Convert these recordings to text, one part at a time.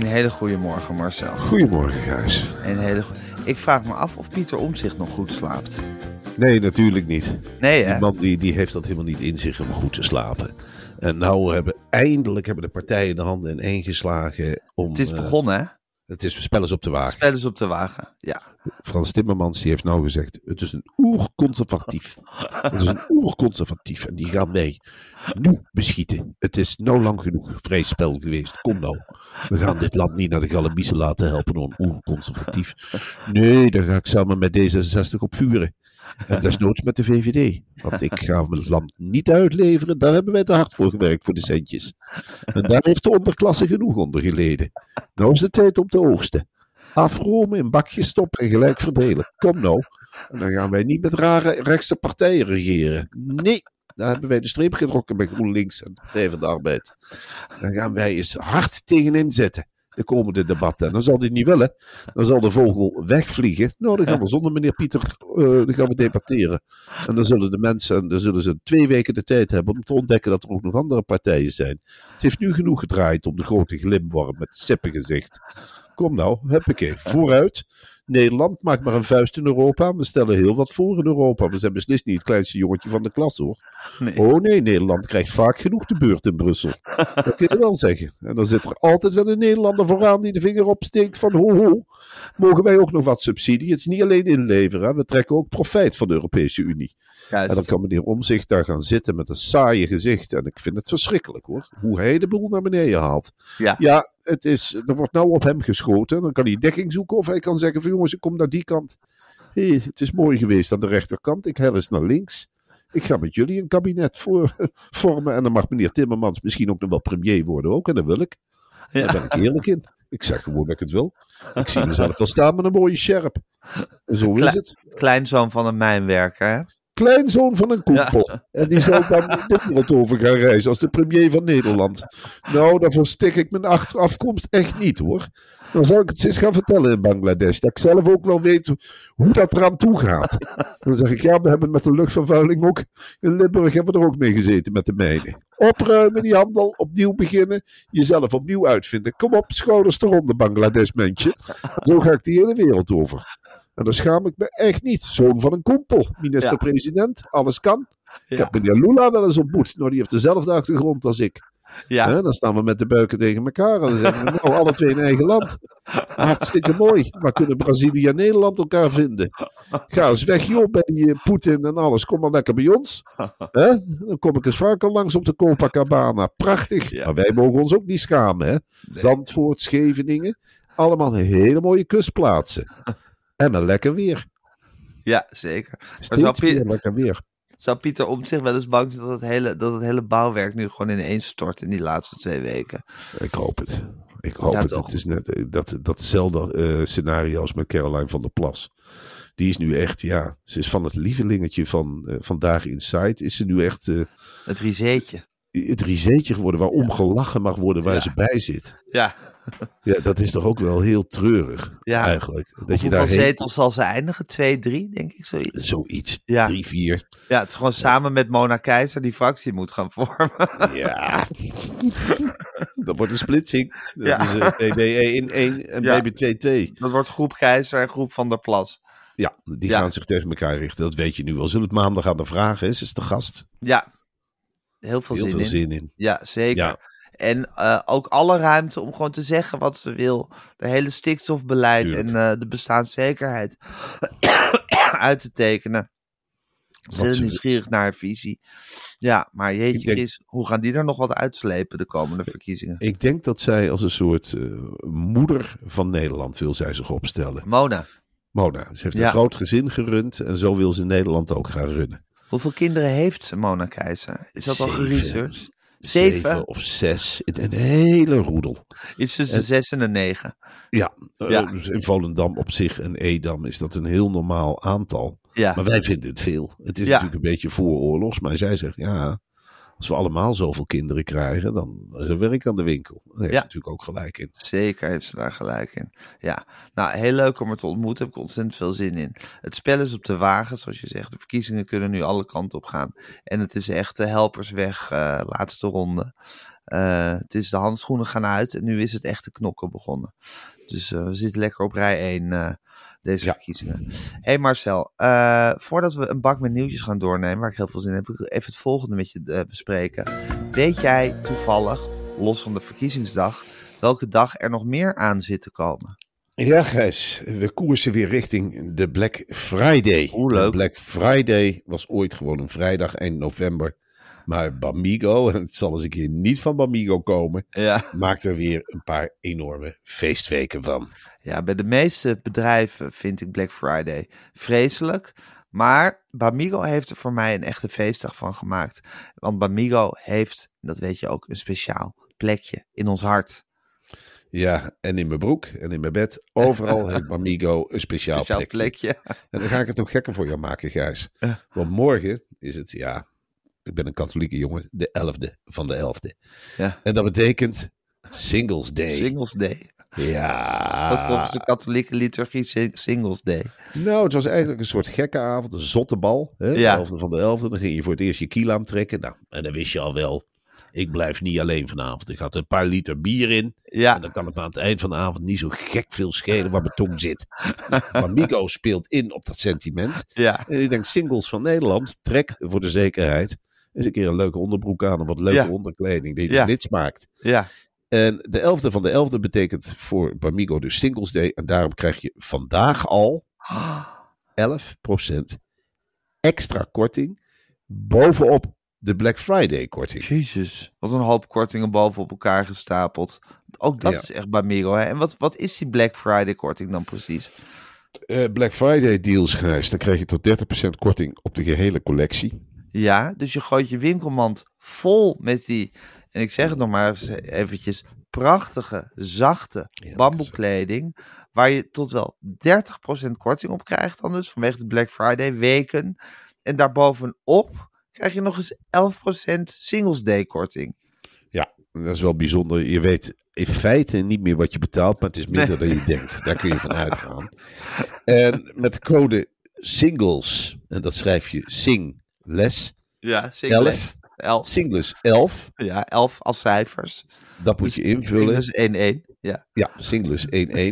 Een hele goede morgen, Marcel. Goedemorgen, Gijs. Een hele go- ik vraag me af of Pieter Omzicht nog goed slaapt. Nee, natuurlijk niet. Nee, hè? Die man die, die heeft dat helemaal niet in zich om goed te slapen. En nou hebben eindelijk hebben de partijen de handen in één geslagen om... Het is eh, begonnen, hè? Het is spel eens op de wagen. Spel is op de wagen. Ja. Frans Timmermans die heeft nou gezegd, het is een oerconservatief. Het is een oerconservatief en die gaan wij nu beschieten. Het is nou lang genoeg vrij spel geweest. Kom nou. We gaan dit land niet naar de Galabiesen laten helpen door een oerconservatief. Nee, daar ga ik samen met D66 op vuren. En desnoods met de VVD. Want ik ga het land niet uitleveren. Daar hebben wij te hard voor gewerkt, voor de centjes. En daar heeft de onderklasse genoeg onder geleden. Nou is het tijd om te oogsten. Afromen, in bakjes stoppen en gelijk verdelen. Kom nou. En dan gaan wij niet met rare rechtse partijen regeren. Nee, daar hebben wij de streep getrokken bij GroenLinks en de Partij van de Arbeid. Dan gaan wij eens hard tegenin zetten. De komende debatten. En dan zal die niet willen. Dan zal de vogel wegvliegen. Nou, dan gaan we zonder meneer Pieter eh, dan gaan we debatteren. En dan zullen de mensen, en dan zullen ze twee weken de tijd hebben om te ontdekken dat er ook nog andere partijen zijn. Het heeft nu genoeg gedraaid om de grote glimworm met sippengezicht. Kom nou, huppakee, vooruit. Nederland maakt maar een vuist in Europa. We stellen heel wat voor in Europa. We zijn beslist niet het kleinste jongetje van de klas hoor. Nee. Oh nee, Nederland krijgt vaak genoeg de beurt in Brussel. Dat kun je wel zeggen. En dan zit er altijd wel een Nederlander vooraan die de vinger opsteekt van ho ho. Mogen wij ook nog wat subsidie? Het is niet alleen inleveren. hè. We trekken ook profijt van de Europese Unie. En dan kan meneer Omzicht daar gaan zitten met een saaie gezicht. En ik vind het verschrikkelijk hoor. Hoe hij de boel naar beneden haalt. Ja. Ja, het is, er wordt nou op hem geschoten. Dan kan hij dekking zoeken of hij kan zeggen van jongens, ik kom naar die kant. Hé, het is mooi geweest aan de rechterkant. Ik hel eens naar links. Ik ga met jullie een kabinet voor, vormen. En dan mag meneer Timmermans misschien ook nog wel premier worden ook. En dat wil ik. Daar ben ik eerlijk in. Ik zeg gewoon dat ik het wil. Ik zie mezelf wel staan met een mooie sjerp. En zo is het. Kleinzoon van een mijnwerker, hè? Kleinzoon van een koepel. En die zal dan de wereld over gaan reizen als de premier van Nederland. Nou, daarvoor stik ik mijn afkomst echt niet hoor. Dan zal ik het eens gaan vertellen in Bangladesh. Dat ik zelf ook wel weet hoe dat eraan toe gaat. Dan zeg ik, ja, we hebben met de luchtvervuiling ook in Limburg hebben we er ook mee gezeten met de mijnen. Opruimen die handel, opnieuw beginnen, jezelf opnieuw uitvinden. Kom op, schouders eronder, Bangladesh mensje. Zo ga ik die hele wereld over. En dan schaam ik me echt niet. Zoon van een koepel, minister-president, alles kan. Ik heb meneer Lula wel eens ontmoet. Nou, die heeft dezelfde achtergrond als ik. Ja. Hè, dan staan we met de buiken tegen elkaar. En dan zeggen we, nou, alle twee een eigen land. Hartstikke mooi. Maar kunnen Brazilië en Nederland elkaar vinden? Ga eens weg, joh, bij die eh, Poetin en alles. Kom maar lekker bij ons. Hè? Dan kom ik eens vaker langs op de Copacabana. Prachtig. Ja. Maar wij mogen ons ook niet schamen, hè? Zandvoort, Scheveningen. Allemaal hele mooie kustplaatsen. En een lekker weer. Ja, zeker. Maar Steeds zou, Pie- meer lekker weer. zou Pieter om zich wel eens bang zijn dat het, hele, dat het hele bouwwerk nu gewoon ineens stort in die laatste twee weken? Ik hoop het. Ik hoop Ja, het. toch. Het is net eh, dat, datzelfde eh, scenario als met Caroline van der Plas. Die is nu echt, ja, ze is van het lievelingetje van eh, Vandaag Inside. Is ze nu echt Het riseetje. het riseetje geworden waar om gelachen mag worden waar Ja. ze bij zit. Ja. Ja, dat is toch ook wel heel treurig Ja. eigenlijk. Dat je Hoeveel daar zetels zal ze eindigen? Twee, drie, denk ik, zoiets. zoiets, Ja. drie, vier. Ja, het is gewoon samen met Mona Keizer die fractie moet gaan vormen. Ja. dat wordt een splitsing. Dat Ja. is eh, BB1 1 en Ja. BB2 2. Dat wordt groep Keizer en groep Van der Plas. Ja, die gaan zich tegen elkaar richten. Dat weet je nu wel. Zullen we het maandag aan de vragen? Is, is de gast? Ja, heel veel Heel zin veel in. zin in. Ja, zeker. Ja. En eh, ook alle ruimte om gewoon te zeggen wat ze wil. De hele stikstofbeleid en eh, de bestaanszekerheid uit te tekenen. Ze zijn nieuwsgierig naar haar visie. Ja, maar jeetje denk- Chris, hoe gaan die er nog wat uitslepen de komende verkiezingen? Ik denk dat zij als een soort eh, moeder van Nederland wil zij zich opstellen. Mona, Mona, ze heeft Ja. een groot gezin gerund en zo wil ze Nederland ook gaan runnen. hoeveel kinderen heeft Mona Keizer? Is dat al Zeven. geresearched? Zeven Zeven? of zes. Een een hele roedel. Iets tussen de zes en de negen. Ja, eh, Ja. dus in Volendam op zich en Edam is dat een heel normaal aantal. Ja, Maar wij vinden het veel. Het is Ja. natuurlijk een beetje vooroorlogs. Maar zij zegt, ja, als we allemaal zoveel kinderen krijgen, dan is er werk aan de winkel. Daar heeft Ja. natuurlijk ook gelijk in. Zeker heeft ze daar gelijk in. Ja, nou heel leuk om haar te ontmoeten. Heb ik ontzettend veel zin in. Het spel is op de wagen, zoals je zegt. De verkiezingen kunnen nu alle kanten op gaan. En het is echt de helpersweg, eh, laatste ronde. Eh, het is de handschoenen gaan uit en nu is het echt de knokken begonnen. Dus eh, we zitten lekker op rij 1 eh, deze Ja. verkiezingen. hey Marcel, eh, voordat we een bak met nieuwtjes gaan doornemen, waar ik heel veel zin in heb, wil ik even het volgende met je eh, bespreken. Weet jij toevallig, los van de verkiezingsdag, welke dag er nog meer aan zit te komen? Ja, Gijs, we koersen weer richting de Black Friday. Oeh, leuk. De Black Friday was ooit gewoon een vrijdag, eind november. Maar Bamigo, en het zal eens een keer niet van Bamigo komen, Ja. maakt er weer een paar enorme feestweken van. ja, bij de meeste bedrijven vind ik Black Friday vreselijk. Maar Bamigo heeft er voor mij een echte feestdag van gemaakt. Want Bamigo heeft, dat weet je ook, een speciaal plekje in ons hart. Ja, en in mijn broek en in mijn bed, overal heeft Bamigo een speciaal, Speciaal plekje. plekje. En dan ga ik het nog gekker voor jou maken, Gijs. Ja. Want morgen is het, ja, ik ben een katholieke jongen, de 11e van de 11e. Ja. En dat betekent Singles Day. Singles Day. ja. Dat volgens de katholieke liturgie Sing- Singles Day. Nou, het was eigenlijk een soort gekke avond, een zotte bal. Hè? Ja. De 11e van de 11e. Dan ging je voor het eerst je kiel aantrekken. Nou, en dan wist je al wel, ik blijf niet alleen vanavond. Ik had een paar liter bier in. Ja, En dan kan het me aan het eind van de avond niet zo gek veel schelen waar mijn tong zit. maar Migo speelt in op dat sentiment. ja, En ik denk, singles van Nederland, trek voor de zekerheid. Eens een keer een leuke onderbroek aan en wat leuke Ja. onderkleding die Ja. er niets maakt. ja. En de 11e van de 11e betekent voor Bamigo dus Singles Day. En daarom krijg je vandaag al 11% extra korting bovenop de Black Friday korting. Jezus, wat een hoop kortingen bovenop elkaar gestapeld. Ook dat Ja. is echt Bamigo. Hè? En wat, wat is die Black Friday korting dan precies? Eh, Black Friday deals, Gijs. Dan krijg je tot 30% korting op de gehele collectie. Ja, dus je gooit je winkelmand vol met die, en ik zeg het nog maar eens eventjes, prachtige, zachte Ja, bamboekleding. Waar je tot wel 30% korting op krijgt dan dus, vanwege de Black Friday weken. En daarbovenop krijg je nog eens 11% Singles Day korting. Ja, dat is wel bijzonder. Je weet in feite niet meer wat je betaalt, maar het is minder dan je denkt. Daar kun je van uitgaan. En met de code SINGLES, en dat schrijf je SINGLES, Ja, Singles 11, 11. SINGLES 11, Ja, 11 als cijfers. dat moet je invullen. Dus 1-1. Ja. Ja, Singles 1-1.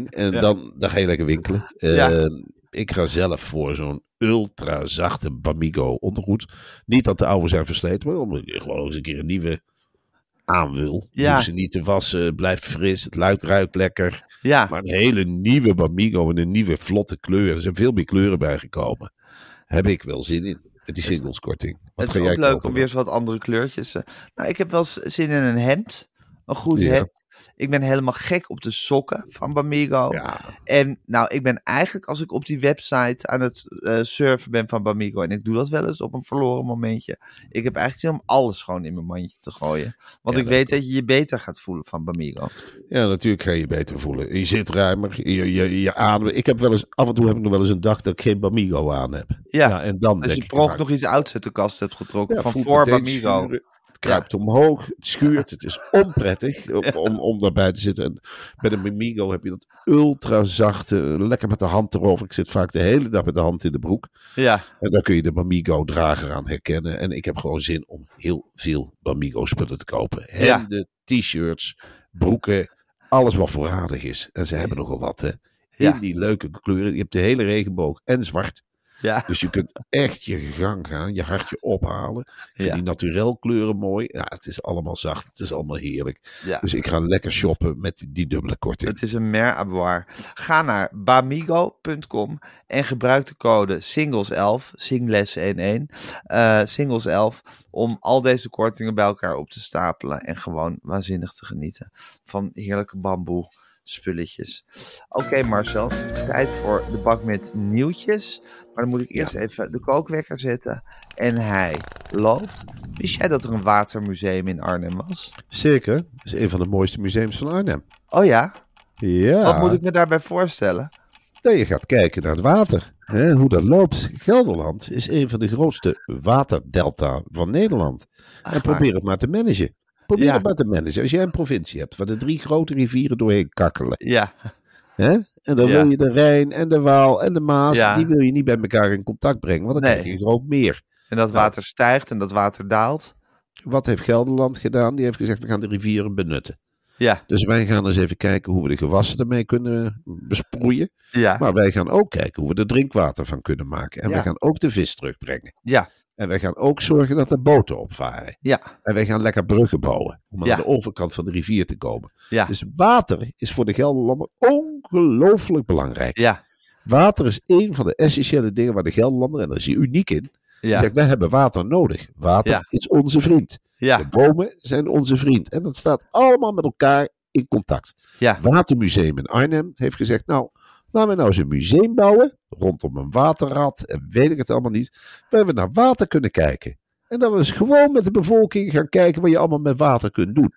En Ja. dan, dan ga je lekker winkelen. Ja. En ik ga zelf voor zo'n ultra zachte Bamigo ondergoed. Niet dat de oude zijn versleten, maar omdat je gewoon eens een keer een nieuwe aan wil. Ja. hoeft ze niet te wassen, blijft fris, het luidt, ruikt lekker. Ja, Maar een hele nieuwe Bamigo in een nieuwe vlotte kleur. Er zijn veel meer kleuren bijgekomen. Heb ik wel zin in. Met die singleskorting. Het is ook leuk kopen om weer eens wat andere kleurtjes. eh. Nou, ik heb wel zin in een hemd. Een goed Ja. hemd. Ik ben helemaal gek op de sokken van Bamigo. Ja, En nou, ik ben eigenlijk als ik op die website aan het eh, surfen ben van Bamigo. En ik doe dat wel eens op een verloren momentje. Ik heb eigenlijk zin om alles gewoon in mijn mandje te gooien. Want Ja, ik weet dat je je beter gaat voelen van Bamigo. ja, natuurlijk ga je je beter voelen. Je zit ruimer, je, je, je adem. Ik heb wel eens, af en toe heb ik nog wel eens een dag dat ik geen Bamigo aan heb. Ja, en dan Als denk je per vaak, nog iets ouds uit de kast hebt getrokken van voor Bamigo. Het kruipt omhoog, het schuurt, het is onprettig om, om, om daarbij te zitten. En bij de Bamigo heb je dat ultra zachte, lekker met de hand erover. Ik zit vaak de hele dag met de hand in de broek. Ja, En daar kun je de Bamigo drager aan herkennen. En ik heb gewoon zin om heel veel Bamigo spullen te kopen. Ja. Hemden, t-shirts, broeken, alles wat voorradig is. En ze hebben nogal wat, hè. In Ja. die leuke kleuren. Je hebt de hele regenboog en zwart. Ja. Dus je kunt echt je gang gaan, je hartje ophalen. Ik vind die naturel kleuren mooi. Ja, het is allemaal zacht, het is allemaal heerlijk. Dus ik ga lekker shoppen met die dubbele korting. Het is een mer à boire. Ga naar bamigo.com en gebruik de code SINGLES11, SINGLES11, eh SINGLES11, om al deze kortingen bij elkaar op te stapelen en gewoon waanzinnig te genieten van heerlijke bamboe spulletjes. Oké Marcel, tijd voor de bak met nieuwtjes. Maar dan moet ik eerst even de kookwekker zetten. En hij loopt. Wist jij dat er een watermuseum in Arnhem was? Zeker, het is een van de mooiste museums van Arnhem. Oh ja? Ja, Wat moet ik me daarbij voorstellen? dat je gaat kijken naar het water. Hè, hoe dat loopt. Gelderland is een van de grootste waterdelta van Nederland. en probeer het maar te managen. Probeer Ja. het maar te managen. Als jij een provincie hebt waar de drie grote rivieren doorheen kakkelen. Ja, Hè? En dan wil je de Rijn en de Waal en de Maas, die wil je niet bij elkaar in contact brengen, want dan Nee. krijg je een groot meer. en dat water stijgt en dat water daalt. Wat heeft Gelderland gedaan? Die heeft gezegd, we gaan de rivieren benutten. Ja, Dus wij gaan eens even kijken hoe we de gewassen ermee kunnen besproeien. ja, Maar wij gaan ook kijken hoe we er drinkwater van kunnen maken. En Ja. wij gaan ook de vis terugbrengen. ja, En wij gaan ook zorgen dat er boten opvaren. ja, En wij gaan lekker bruggen bouwen. Om Ja. aan de overkant van de rivier te komen. ja, Dus water is voor de Gelderlander ongelooflijk belangrijk. ja, Water is een van de essentiële dingen waar de Gelderlander, en daar is hij uniek in, ja, zegt, wij hebben water nodig. Water Ja. is onze vriend. De ja, bomen zijn onze vriend. En dat staat allemaal met elkaar in contact. ja, Watermuseum in Arnhem heeft gezegd, nou, laten we nou eens een museum bouwen rondom een waterrad en weet ik het allemaal niet, waar we naar water kunnen kijken. En dat we eens gewoon met de bevolking gaan kijken wat je allemaal met water kunt doen.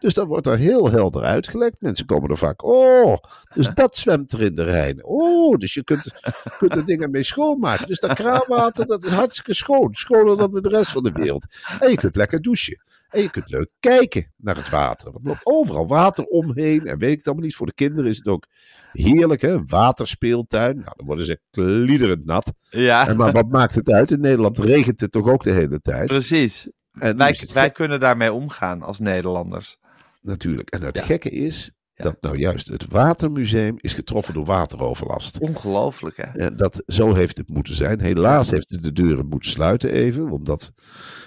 Dus dat wordt er heel helder uitgelegd. Mensen komen er vaak, oh, dus dat zwemt er in de Rijn. Oh, dus je kunt, kunt er dingen mee schoonmaken. Dus dat kraanwater, dat is hartstikke schoon. Schoner dan de rest van de wereld. En je kunt lekker douchen. En je kunt leuk kijken naar het water. Want er loopt overal water omheen. En weet ik het allemaal niet. Voor de kinderen is het ook heerlijk, hè? Waterspeeltuin. Nou, dan worden ze kliederend nat. ja, En maar wat maakt het uit? In Nederland regent het toch ook de hele tijd. precies. En Wij, wij kunnen daarmee omgaan als Nederlanders. natuurlijk. En het Ja. gekke is. Dat nou juist het Watermuseum is getroffen door wateroverlast. Ongelooflijk, hè? En dat, zo heeft het moeten zijn. Helaas heeft het de deuren moeten sluiten even. Omdat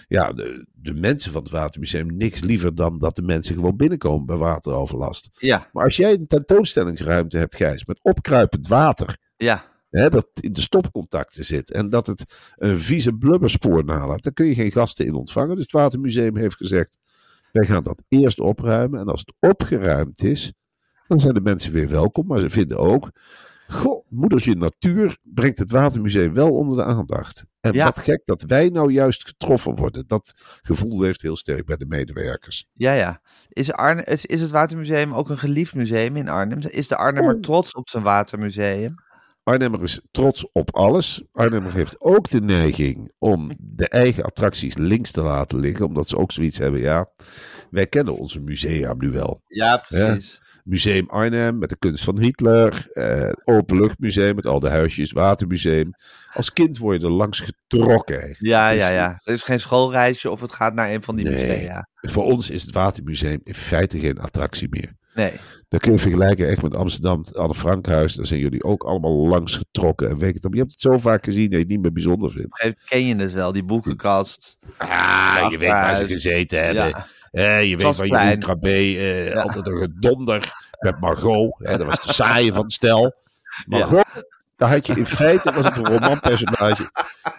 ja, de, de mensen van het Watermuseum niks liever dan dat de mensen gewoon binnenkomen bij wateroverlast. Ja, Maar als jij een tentoonstellingsruimte hebt, Gijs, met opkruipend water. ja, Hè, dat in de stopcontacten zit. En dat het een vieze blubberspoor nalaat. Dan kun je geen gasten in ontvangen. Dus het Watermuseum heeft gezegd. Wij gaan dat eerst opruimen. En als het opgeruimd is. Dan zijn de mensen weer welkom. Maar ze vinden ook. Goh, moedertje natuur brengt het Watermuseum wel onder de aandacht. En Ja. wat gek dat wij nou juist getroffen worden. Dat gevoel heeft heel sterk bij de medewerkers. ja, ja. Is, Arne, is, is het Watermuseum ook een geliefd museum in Arnhem? Is de Arnhemmer Oh. trots op zijn Watermuseum? Arnhemmer is trots op alles. Arnhemmer heeft ook de neiging om de eigen attracties links te laten liggen. Omdat ze ook zoiets hebben, ja, wij kennen onze musea nu wel. Ja, precies. Museum Arnhem met de kunst van Hitler. Eh, Openluchtmuseum met al de huisjes. Watermuseum. Als kind word je er langs getrokken. Ja, ja, ja. Er is geen schoolreisje of het gaat naar een van die Nee. musea. Voor ons is het Watermuseum in feite geen attractie meer. Nee. Dat kun je vergelijken echt met Amsterdam, het Anne Frankhuis. Daar zijn jullie ook allemaal langs getrokken. En weet het, je hebt het zo vaak gezien dat je het niet meer bijzonder vindt. Ken je het wel, die boekenkast? Ah, je weet waar ze gezeten hebben. Ja. Eh, je weet waar Vasplein. Jeroen Krabbe, eh, Ja. altijd een gedonder met Margot. Hè, dat was de saaie van het stel. Margot, daar had je in feite, was het een romanpersonage,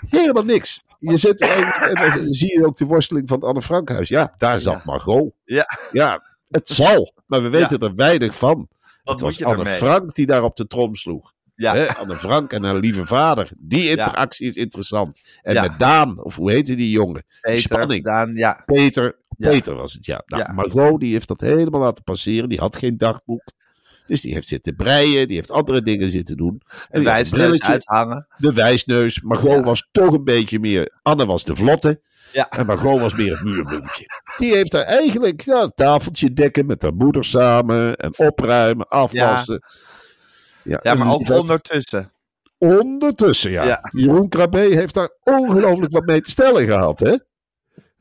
helemaal niks. Je zit en, dan zie je ook de worsteling van het Anne Frankhuis. Ja, daar zat. Margot. Ja. ja, het zal, maar we weten er weinig van. Wat het was Anne ermee? Frank die daar op de trom sloeg. Ja. Anne Frank en haar lieve vader. Die interactie is interessant. En Ja. met Daan, of hoe heette die jongen? Peter, spanning. Daan, ja. Peter. Peter was het, ja. Nou. Margot die heeft dat helemaal laten passeren. Die had geen dagboek. Dus die heeft zitten breien. Die heeft andere dingen zitten doen. En een wijsneus uithangen. De wijsneus. Margot Ja. was toch een beetje meer... Anne was de vlotte. Ja. En Margot was meer het muurbloempje. Die heeft daar eigenlijk ja, een tafeltje dekken met haar moeder samen. En opruimen, afwassen. Ja, Ja, maar ook ondertussen. Ondertussen, ja. Ja. Jeroen Krabbe heeft daar ongelooflijk wat mee te stellen gehad, hè?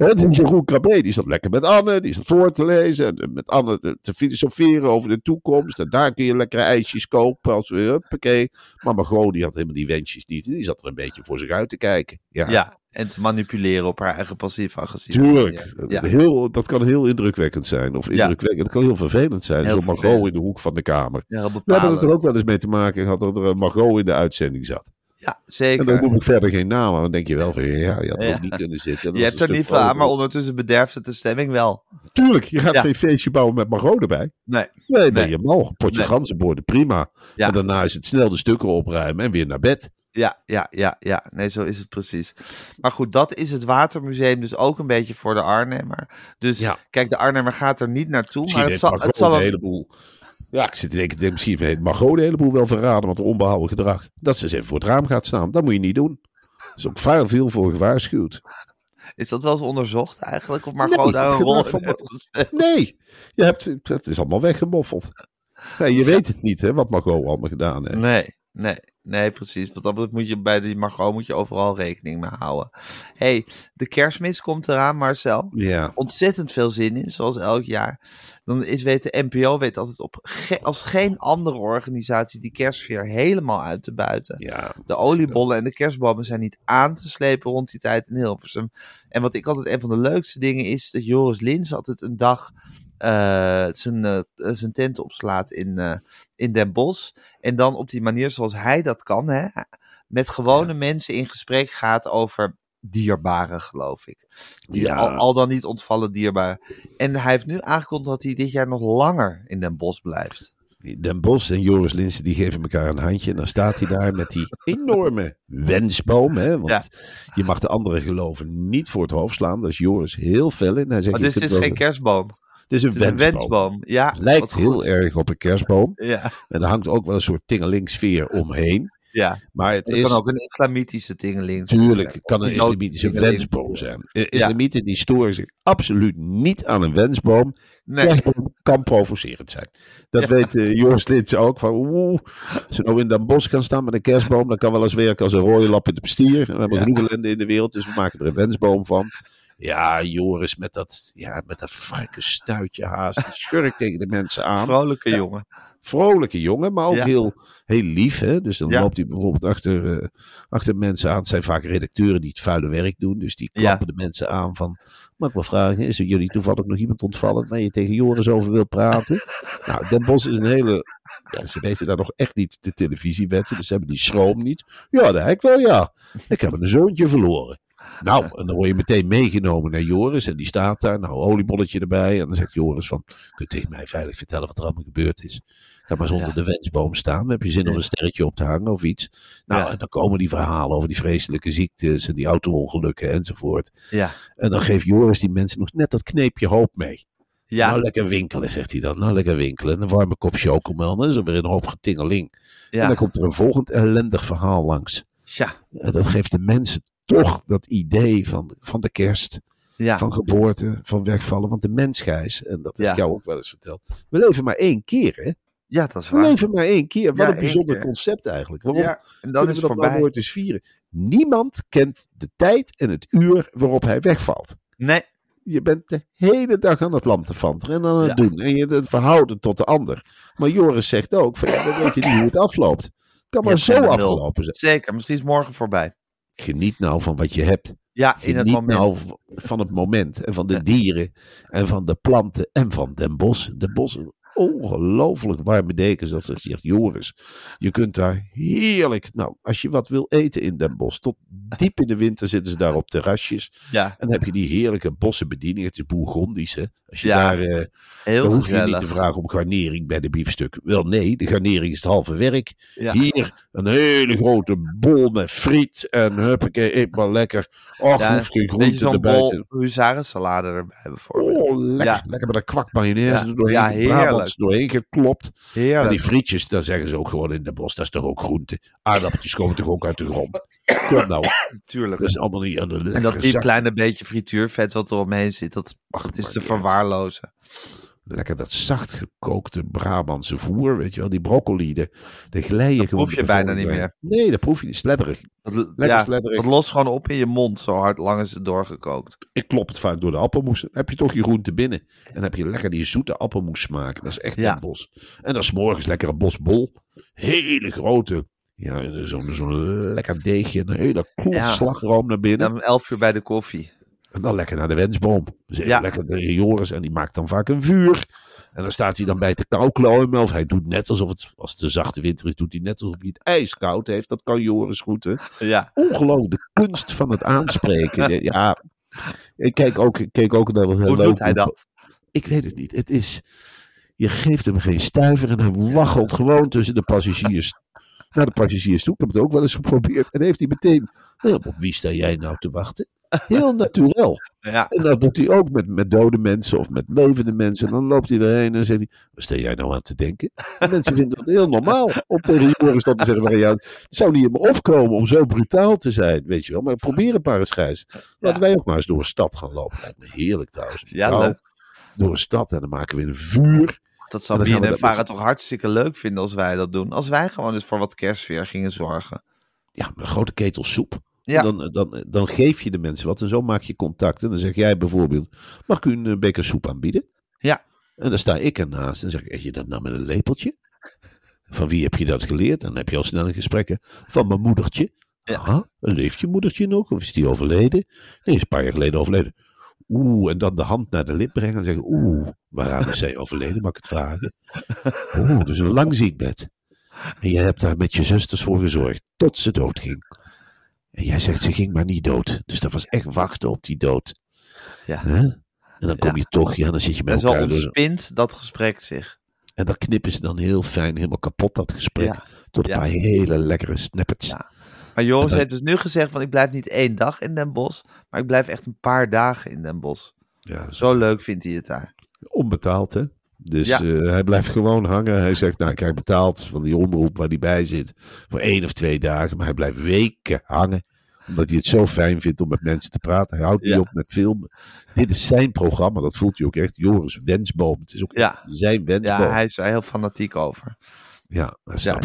Hè, Jeroen Krabbe, die zat lekker met Anne, die zat voor te lezen. En met Anne te, te filosoferen over de toekomst. En daar kun je lekkere ijsjes kopen. Als we, huppakee. Maar Margot, die had helemaal die wensjes niet. Die zat er een beetje voor zich uit te kijken. Ja, Ja, en te manipuleren op haar eigen passief-agressief. tuurlijk. Ja. Heel, dat kan heel indrukwekkend zijn. Of Ja. indrukwekkend, dat kan heel vervelend zijn. Heel Zo Margot vervelend. in de hoek van de kamer. Ja, We hebben het er ook wel eens mee te maken gehad dat er een Margot in de uitzending zat. Ja, En dan zeker. noem ik verder geen naam, maar dan denk je wel van ja, je had er Ja. ook niet kunnen zitten. Je hebt er niet aan, maar ondertussen bederft het de stemming wel. Tuurlijk, je gaat Ja. geen feestje bouwen met Margot erbij. Nee. Nee, ben Nee. je mal. Een potje Nee. ganzenborden, prima. Ja. En daarna is het snel de stukken opruimen en weer naar bed. Ja, ja, ja, ja. Nee, zo is het precies. Maar goed, dat is het Watermuseum dus ook een beetje voor de Arnhemmer. Dus Ja. kijk, de Arnhemmer gaat er niet naartoe. Misschien Maar het zal, het zal een een- heleboel... Ja, ik zit te denken, misschien heeft Margot een heleboel wel verraden, want onbehouden gedrag. Dat ze eens even voor het raam gaat staan, dat moet je niet doen. Er is ook veel, veel voor gewaarschuwd. Is dat wel eens onderzocht eigenlijk? Of Nee, Margot daar een rol van heeft? Nee, je hebt, het is allemaal weggemoffeld. Nee, je weet het niet, hè, wat Margot allemaal gedaan heeft. Nee, nee, nee, precies. Want dat moet je bij die Margot moet je overal rekening mee houden. hey, de kerstmis komt eraan, Marcel. Ja, Ontzettend veel zin in, zoals elk jaar. Dan is weet de NPO weet altijd op ge- als geen andere organisatie die kerstsfeer helemaal uit te buiten. ja. De oliebollen en de kerstbomen zijn niet aan te slepen rond die tijd in Hilversum. En wat ik altijd een van de leukste dingen is, dat Joris Lins altijd een dag zijn, eh, zijn tent opslaat in, eh, in Den Bosch. En dan op die manier zoals hij dat kan, hè, met gewone mensen in gesprek gaat over dierbaren, geloof ik. Die Ja. al, al dan niet ontvallen dierbaren. En hij heeft nu aangekondigd dat hij dit jaar nog langer in Den Bosch blijft. Den Bos en Joris Linsen die geven elkaar een handje. En dan staat hij daar met die enorme wensboom. Hè? Want Ja. je mag de andere geloven niet voor het hoofd slaan. Daar is Joris heel fel in. Hij zegt, Maar je dit is wel- geen kerstboom. Het is een Het is een wensboom. Ja, Lijkt heel goed. erg op een kerstboom. Ja, En er hangt ook wel een soort tingelingssfeer omheen. ja. Maar het Het is... kan ook een islamitische tingeling zijn. Tuurlijk kan een islamitische wensboom zijn. Islamieten die storen zich absoluut niet aan een wensboom. Nee, Kerstboom kan provocerend zijn. Dat Ja. weet eh, Joris Lins ook. Van, oeh, als je nou in Den Bosch kan staan met een kerstboom, dan kan wel eens werken als een rode lap in de stier. We hebben Ja. genoeg ellende in de wereld, dus we maken er een wensboom van. Ja, Joris met dat, ja, met dat varkensstuitje haast. Die schurkt tegen de mensen aan. vrolijke jongen. Vrolijke jongen, maar ook Ja. heel, heel lief. Hè? Dus dan Ja. loopt hij bijvoorbeeld achter, eh, achter mensen aan. Het zijn vaak redacteuren die het vuile werk doen. Dus die klappen de mensen aan van... Mag ik wel vragen, is er jullie toevallig nog iemand ontvallen... waar je tegen Joris over wil praten? nou, Den Bos is een hele... Ja, ze weten daar nog echt niet de televisiewetten. Dus ze hebben die schroom niet. Ja, dat heb ik wel, ja. Ik heb een zoontje verloren. Nou, en dan word je meteen meegenomen naar Joris. En die staat daar. Nou, oliebolletje erbij. En dan zegt Joris van... Kun je tegen mij veilig vertellen wat er allemaal gebeurd is? Ga maar eens onder Ja. de wensboom staan. Heb je zin om Ja. een sterretje op te hangen of iets. Nou, Ja. en dan komen die verhalen over die vreselijke ziektes en die auto-ongelukken enzovoort. Ja, En dan geeft Joris die mensen nog net dat kneepje hoop mee. ja. Nou, lekker winkelen, zegt hij dan. Nou, lekker winkelen. En een warme kop chocomel. Dan is er weer een hoop getingeling. En ja. dan komt er een volgend ellendig verhaal langs. Tja, En dat geeft de mensen toch dat idee van, van de kerst, ja. van geboorte, van wegvallen. Want de mens, Gijs, en dat heb ik jou ook wel eens verteld. We leven maar één keer, hè? ja, dat is We waar. leven maar één keer. Wat een bijzonder keer. concept eigenlijk. Waarom Ja, en dan kunnen is we het dat nou voorbij. nooit eens vieren? Niemand kent de tijd en het uur waarop hij wegvalt. Nee, Je bent de hele dag aan het lanterfanteren en aan het Ja. doen. En je het verhouden tot de ander. Maar Joris zegt ook, van, ja, we weten niet hoe het afloopt. Het kan Je maar zo afgelopen zijn. zeker. Misschien is morgen voorbij. Geniet nou van wat je hebt. Ja, in het Geniet moment. nou van het moment. En van de dieren. En van de planten. En van Den Bos. Den Bos is ongelooflijk warme dekens. Dat zegt Joris. Je kunt daar heerlijk. Nou, als je wat wil eten in Den Bos. Tot diep in de winter zitten ze daar op terrasjes. Ja, En dan heb je die heerlijke bossenbediening. Het is Bourgondisch, hè. Als je Ja, daar... eh, heel dan hoef je niet te vragen om garnering bij de biefstuk. Wel nee, de garnering is het halve werk. Ja. Hier een hele grote bol met friet. En huppakee, eet maar lekker. Och, Ja, hoeft geen Beetje groente zo'n erbij bol te... huzarensalade erbij bijvoorbeeld. Oh, lekker. Ja. Lekker met een kwak mayonaise Ja, doorheen. ja, heerlijk. Doorheen geklopt. En die frietjes, daar zeggen ze ook gewoon in de bos. Dat is toch ook groente. Aardappeltjes komen toch ook uit de grond. Kom nou, Tuurlijk. dat is allemaal niet aan de En dat die kleine beetje frituurvet wat er omheen zit, dat, dat is te verwaarlozen. Lekker dat zacht gekookte Brabantse voer, weet je wel. Die broccoli, de, de glijden Dat gewoon. proef je bijna zo niet meer. Nee, dat proef je niet. Sledderig. Dat, Lekker ja, sledderig. dat lost gewoon op in je mond, zo hard lang is het doorgekookt. Ik klop het vaak door de appelmoes. Heb je toch je groente binnen. En dan heb je lekker die zoete appelmoes smaak. Dat is echt Ja. een bos. En dan is morgens lekker een bosbol. Hele grote. Ja, zo'n zo'n lekker deegje. Een hele klof Ja. slagroom naar binnen. Dan om elf uur bij de koffie. En dan lekker naar de wensboom. Dus Ja. lekker de Joris. En die maakt dan vaak een vuur. En dan staat hij dan bij te kouklomen. Of hij doet net alsof het, als het een zachte winter is, doet hij net alsof hij het ijskoud heeft. Dat kan Joris goed, hè? Ja, Ongelooflijk, de kunst van het aanspreken. Ja, ik keek ook, ik keek ook naar dat hoe doet hij dat? Ik weet het niet. Het is, je geeft hem geen stuiver en hij waggelt gewoon tussen de passagiers. Naar de passagiers toe. Ik heb het ook wel eens geprobeerd. En heeft hij meteen, "Nou, op wie sta jij nou te wachten? Heel natuurlijk. Ja, En dat doet hij ook met, met dode mensen of met levende mensen. En dan loopt hij erheen en zegt hij, waar sta jij nou aan te denken? En mensen vinden dat heel normaal om tegen Joris dat te zeggen. Van, ja, het zou niet in me opkomen om zo brutaal te zijn, weet je wel. Maar probeer het maar eens, Gijs. Laten wij ook maar eens door een stad gaan lopen. Lijkt me heerlijk trouwens. Ja, Nou, leuk. Door een stad en dan maken we een vuur. dat zou Bien en dat met- toch hartstikke leuk vinden als wij dat doen. Als wij gewoon eens voor wat kerstsfeer gingen zorgen. Ja, met een grote ketel soep. Ja. Dan, dan, dan geef je de mensen wat en zo maak je contact. En dan zeg jij bijvoorbeeld, mag ik u een eh, beker soep aanbieden? Ja. En dan sta ik ernaast en zeg ik, eet je dat nou met een lepeltje? Van wie heb je dat geleerd? En dan heb je al snel een gesprekken. Van mijn moedertje. Ja. Aha, leeft je moedertje nog? Of is die overleden? Nee, is een paar jaar geleden overleden. Oeh, en dan de hand naar de lip brengen en zeggen, oeh, waaraan is zij overleden? Mag ik het vragen? Oeh, dus een lang ziekbed. En jij hebt daar met je zusters voor gezorgd, tot ze doodging. En jij zegt, ze ging maar niet dood. Dus dat was echt wachten op die dood. Ja. Hè? En dan kom Ja. je toch, ja, dan zit je En met zo elkaar. door- ontspint dat gesprek zich. En dan knippen ze dan heel fijn, helemaal kapot dat gesprek. Ja. Tot een Ja. paar hele lekkere snippets. Ja. Maar Joris En dan- heeft dus nu gezegd van ik blijf niet één dag in Den Bosch, maar ik blijf echt een paar dagen in Den Bosch. Ja, zo Zo leuk vindt hij het daar. onbetaald, hè? Dus Ja. eh, hij blijft gewoon hangen. Hij zegt, nou, ik krijg betaald van die omroep waar hij bij zit. Voor één of twee dagen. Maar hij blijft weken hangen. Omdat hij het zo fijn vindt om met mensen te praten. Hij houdt niet op met filmen. Dit is zijn programma. Dat voelt hij ook echt. Joris Wensboom. Het is ook Ja. zijn wensboom. Ja, hij is er heel fanatiek over. Ja,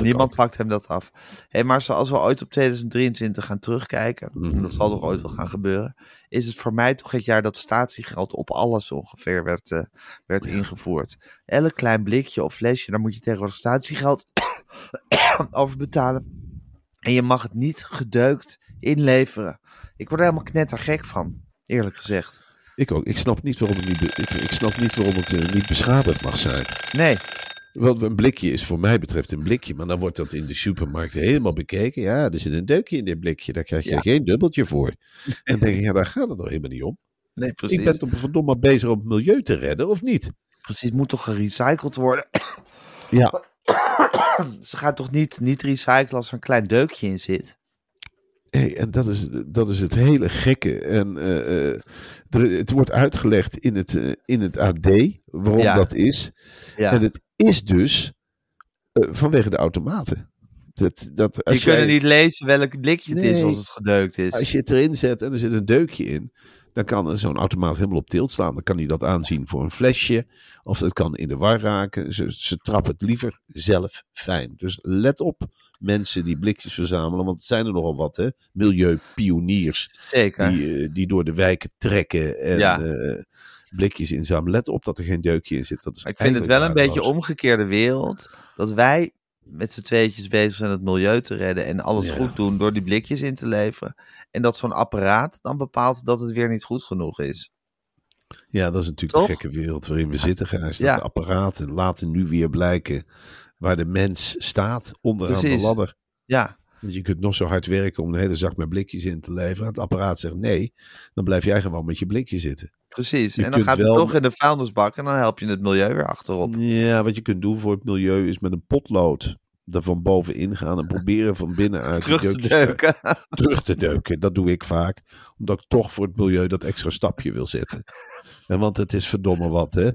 niemand ook. pakt hem dat af. Hey, maar zoals we ooit op 2023 gaan terugkijken, en dat zal toch ooit wel gaan gebeuren, is het voor mij toch het jaar dat statiegeld op alles ongeveer werd, eh, werd ingevoerd. Elk klein blikje of flesje, daar moet je tegenwoordig statiegeld over betalen. En je mag het niet gedeukt inleveren. Ik word er helemaal knettergek van, eerlijk gezegd. Ik ook. Ik snap niet waarom het niet, ik, ik snap niet, waarom het eh, niet beschadigd mag zijn. Nee, Want een blikje is voor mij betreft een blikje. Maar dan wordt dat in de supermarkt helemaal bekeken. Ja, er zit een deukje in dit blikje. Daar krijg je Ja. geen dubbeltje voor. En dan denk ik, ja, daar gaat het toch helemaal niet om. nee precies. Ik ben toch verdomme bezig om het milieu te redden, of niet? Precies, het moet toch gerecycled worden? Ja. Ze gaat toch niet, niet recyclen als er een klein deukje in zit? Hey, en dat is, dat is het hele gekke. En eh, eh, er- het wordt uitgelegd in het, eh, in het AD waarom Ja. dat is. Ja. En het is dus vanwege de automaten. Dat, dat als Je kunnen niet lezen welk blikje het is als het gedeukt is. Als je het erin zet en er zit een deukje in, dan kan zo'n automaat helemaal op tilt slaan. Dan kan hij dat aanzien voor een flesje. Of het kan in de war raken. Ze, ze trappen het liever zelf fijn. Dus let op, mensen die blikjes verzamelen. Want het zijn er nogal wat, hè? Milieupioniers. Zeker. Die, eh, die door de wijken trekken en Ja. eh, blikjes inzamelen. Let op dat er geen deukje in zit. Dat is ik vind het wel een beetje omgekeerde wereld. Dat wij met z'n tweetjes bezig zijn het milieu te redden en alles Ja. goed doen door die blikjes in te leveren. En dat zo'n apparaat dan bepaalt dat het weer niet goed genoeg is. Ja, dat is natuurlijk Toch? de gekke wereld waarin we zitten. Gijs. Dat Ja. de apparaten laten nu weer blijken waar de mens staat onderaan de ladder. Ja, Want je kunt nog zo hard werken om een hele zak met blikjes in te leveren. Het apparaat zegt nee, dan blijf jij gewoon met je blikje zitten. precies. Je en dan gaat het toch in de vuilnisbak en dan help je het milieu weer achterop. Ja, wat je kunt doen voor het milieu is met een potlood er van bovenin gaan en proberen van binnenuit Terug te deuken. terug te deuken. Dat doe ik vaak, omdat ik toch voor het milieu dat extra stapje wil zetten. En want het is verdomme wat, hè?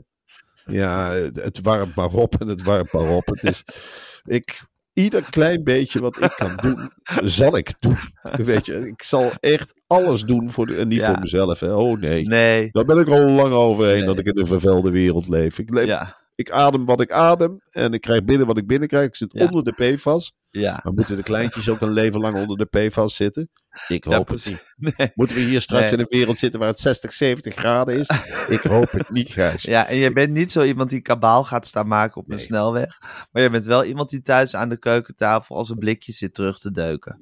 Ja, het, warmt maar op en het warmt maar op. Het is, ik, ieder klein beetje wat ik kan doen, zal ik doen. Weet je, ik zal echt alles doen voor de, en niet Ja. voor mezelf. Hè. Oh nee. Nee. Daar ben ik al lang overheen Nee. dat ik in een vervuilde wereld leef. Ik, leef Ja. Ik adem wat ik adem en ik krijg binnen wat ik binnenkrijg. Ik zit Ja. onder de PFAS. Ja. Maar moeten de kleintjes ook een leven lang onder de PFAS zitten? Ik Ja, hoop het niet. Nee. Moeten we hier straks Nee. in een wereld zitten waar het 60, 70 graden is? Ik hoop het niet, Gijs. Ja, en jij bent niet zo iemand die kabaal gaat staan maken op een Nee. snelweg. Maar je bent wel iemand die thuis aan de keukentafel als een blikje zit terug te deuken.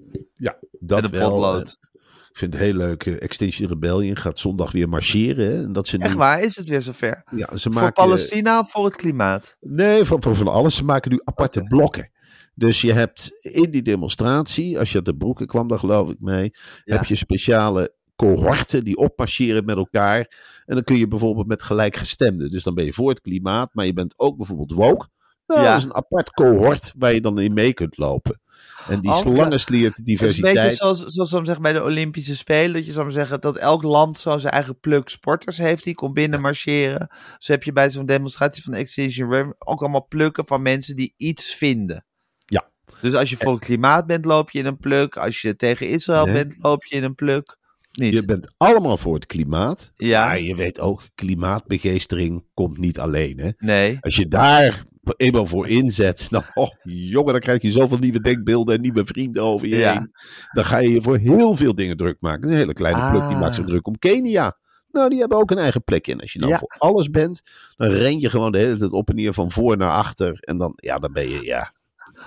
Dat met een wel. potlood. Eh, Ik vind het heel leuk. Extinction Rebellion gaat zondag weer marcheren. Hè? En dat ze nu, Echt waar, is het weer zover? Ja, ze Voor maken, Palestina of voor het klimaat? Nee, van, van, van alles. Ze maken nu aparte blokken. Dus je hebt in die demonstratie, als je uit de broeken kwam, daar geloof ik mee, Ja. heb je speciale cohorten die opmarcheren met elkaar. En dan kun je bijvoorbeeld met gelijkgestemden. Dus dan ben je voor het klimaat, maar je bent ook bijvoorbeeld woke. Nou, Ja. dat is een apart cohort waar je dan in mee kunt lopen. En die Oh, slangenslierten Het is een diversiteit. beetje zoals, zoals zeggen, bij de Olympische Spelen. Dat je zou zeggen dat elk land zo zijn eigen pluk sporters heeft. Die komt binnen marcheren. Zo heb je bij zo'n demonstratie van Extinction Rebellion ook allemaal plukken van mensen die iets vinden. Ja. Dus als je voor het klimaat bent, loop je in een pluk. Als je tegen Israël Nee. bent, loop je in een pluk. Niet. Je bent allemaal voor het klimaat. Ja. Maar je weet ook, klimaatbegeestering komt niet alleen. Hè? Nee. Als je daar eenmaal voor inzet, nou, oh, jongen, dan krijg je zoveel nieuwe denkbeelden en nieuwe vrienden over je Ja. heen. Dan ga je je voor heel veel dingen druk maken. Een hele kleine pluk die Ah. maakt zich druk om Kenia. Nou, die hebben ook een eigen plek in. Als je nou Ja. voor alles bent, dan ren je gewoon de hele tijd op en neer van voor naar achter. En dan, ja, dan ben je, ja,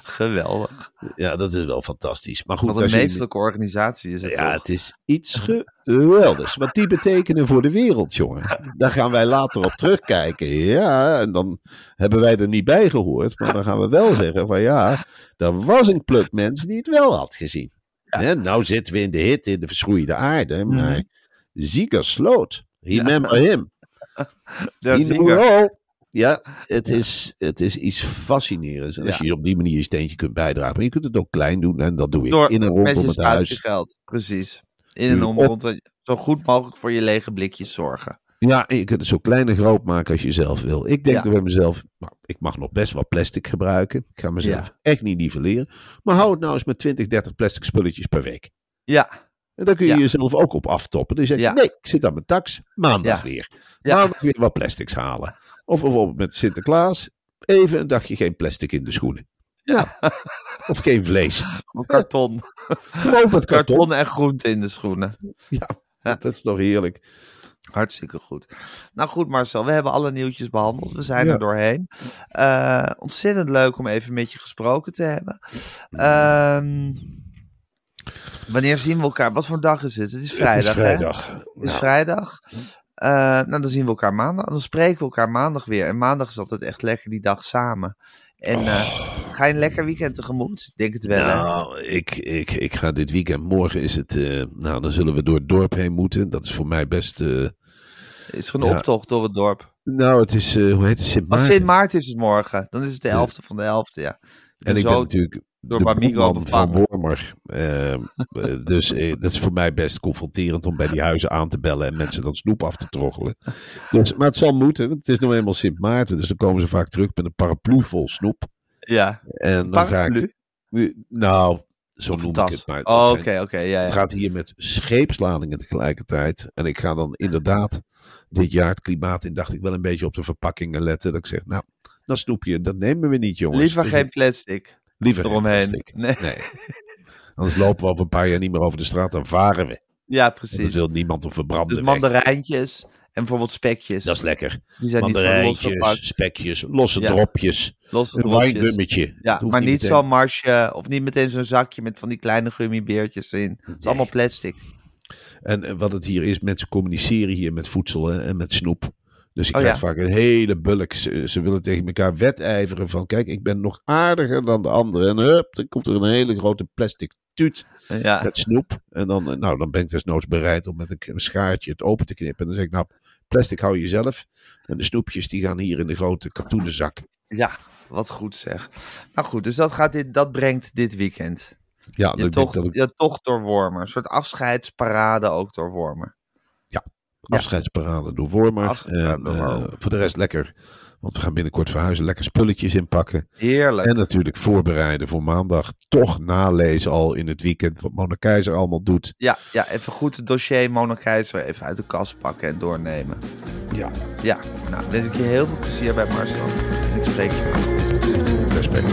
Geweldig. ja dat is wel fantastisch. Maar goed, Wat een als je- meestelijke organisatie is het ja, toch? het is iets geweldigs. Wat die betekenen voor de wereld, jongen. Daar gaan wij later op terugkijken. Ja, en dan hebben wij er niet bij gehoord. Maar dan gaan we wel zeggen van ja, er was een club mensen die het wel had gezien. Hè, nou zitten we in de hit in de verschroeide aarde. Maar Mhm. Zieger sloot. Remember him. Ja, Ja, het is, het is iets fascinerends. En als je op die manier je steentje kunt bijdragen. Maar je kunt het ook klein doen. En dat doe ik Door in en rondom het huis. spaargeld. Precies. In en Doe om rond zo goed mogelijk voor je lege blikjes zorgen. Ja, en je kunt het zo klein en groot maken als je zelf wil. Ik denk Ja. bij mezelf, nou, ik mag nog best wel plastic gebruiken. Ik ga mezelf Ja. echt niet nivelleren. Maar hou het nou eens met 20, 30 plastic spulletjes per week. Ja, En dan kun je Ja. jezelf ook op aftoppen. Zeg je, Ja. nee, ik zit aan mijn tax. Maandag weer. Ja. Maandag weer wat plastics halen. Of bijvoorbeeld met Sinterklaas. Even een dagje geen plastic in de schoenen. Ja. of geen vlees. Karton. Gewoon met karton. Karton en groente in de schoenen. Ja, Ja. dat is toch heerlijk. Hartstikke goed. Nou goed Marcel, we hebben alle nieuwtjes behandeld. We zijn Ja. er doorheen. Eh, ontzettend leuk om even met je gesproken te hebben. Ehm, wanneer zien we elkaar? Wat voor dag is het? Het is vrijdag, het is hè? vrijdag. Het is Nou, vrijdag. Eh, nou, dan zien we elkaar maandag. Dan spreken we elkaar maandag weer. En maandag is altijd echt lekker die dag samen. En eh, ga je een lekker weekend tegemoet? Ik denk het wel, hè? Nou, ik, ik, ik ga dit weekend. Morgen is het. eh, nou, dan zullen we door het dorp heen moeten. Dat is voor mij best. eh, Is er een ja. optocht door het dorp? nou, het is. hoe heet het? Sint Maar Maarten. Sint Maarten is het morgen. Dan is het de 11e van de 11e, ja. En ik zo ben natuurlijk. Door Bamigo van. Wormer. Ehm, eh, dus eh, dat is voor mij best confronterend om bij die huizen aan te bellen en mensen dan snoep af te troggelen. Dus, maar het zal moeten. want Het is nou eenmaal Sint Maarten. Dus dan komen ze vaak terug met een paraplu vol snoep. Ja, En dan ga ik. Nou, zo noem ik het maar. Oh, Het oké, oké, ja, Het ja. gaat hier met scheepsladingen tegelijkertijd. En ik ga dan inderdaad dit jaar het klimaat in, dacht ik wel een beetje op de verpakkingen letten. Dat ik zeg, nou, dat snoepje, dat nemen we niet, jongens. Liever Dus geen plastic liever eromheen. Nee. Nee. Anders lopen we over een paar jaar niet meer over de straat, dan varen we. Ja, Dat precies. wil niemand op verbranden Dus weg. mandarijntjes en bijvoorbeeld spekjes. Dat is lekker. Die zijn niet van los Mandarijntjes, spekjes, losse Ja. dropjes, Losse een wijngummetje. Ja, maar niet meteen. zo'n marsje of niet meteen zo'n zakje met van die kleine gummibeertjes in. Het is allemaal plastic. En, en wat het hier is, mensen communiceren hier met voedsel hè, en met snoep. Dus ik Oh, krijg ja. vaak een hele bulk. Ze, ze willen tegen elkaar wedijveren van, kijk, ik ben nog aardiger dan de anderen. En hup, dan komt er een hele grote plastic tuut Ja, met snoep. En dan, eh, nou, dan ben ik desnoods bereid om met een, een schaartje het open te knippen. En dan zeg ik, nou, plastic hou je zelf. En de snoepjes die gaan hier in de grote katoenen zak. ja, wat goed zeg. Nou goed, dus dat, gaat dit, dat brengt dit weekend. Ja, Je dat ik denk tocht, dat ik je tocht door Wormer. Een soort afscheidsparade ook door Wormer. Afscheidsparade door Wormer. En, door eh, Wormer. voor de rest lekker Want we gaan binnenkort verhuizen, lekker spulletjes inpakken. Heerlijk. En natuurlijk voorbereiden voor maandag. Toch nalezen al in het weekend wat Mona Keizer allemaal doet. Ja, ja, even goed het dossier Mona Keizer even uit de kast pakken en doornemen. Ja, Ja, nou, wens ik je heel veel plezier bij Marcel. Ik spreek je maandag. respect.